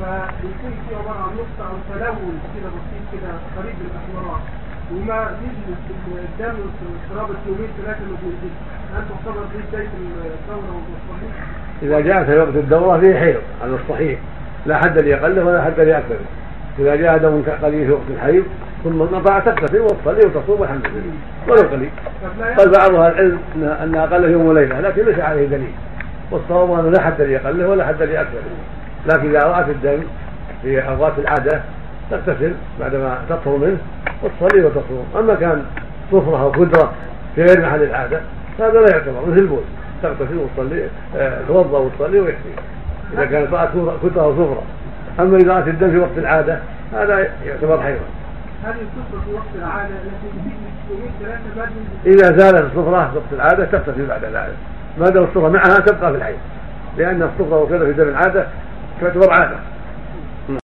فبيكون في عبارة عن نقطة أو تلون كده بسيط كده قريب من الاحمرار وما نزل الدم في قرابه يومين ثلاثة بينزلش هل تعتبر دي بداية الثورة والصحيح؟ إذا جاء في وقت الدورة فيه حيض على الصحيح. لا حد لأقله ولا حد لأكثره إذا جاء دم قليل في وقت الحيض ثم انقطع تغتسل وتصلي وتصوم والحمد لله. ولو قليل. قال بعض أهل العلم أن أقل يوم وليلة لكن ليس عليه دليل. والصواب انه لا حد لاقله ولا حد لاكثره لكن إذا رأت الدم في اوقات العادة تغتسل بعدما تطهر منه وتصلي وتصوم. أما كان صفره أو قدره في غير محل العادة فهذا لا يعتبر مثل البول. تغتسل وتصلي آه، توضأ وتصلي ويكفي إذا كانت رأت قدره أو صفره أما إذا رأت الدم في وقت العادة هذا يعتبر حيضا هذه الصفرة في وقت العادة في يومين ثلاثة بعد من إذا زالت الصفرة في وقت العادة تغتسل بعد ذلك. ما دام الصفرة معها تبقى في الحيض لأن الصفرة وكذا في دم العادة تعتبر عادة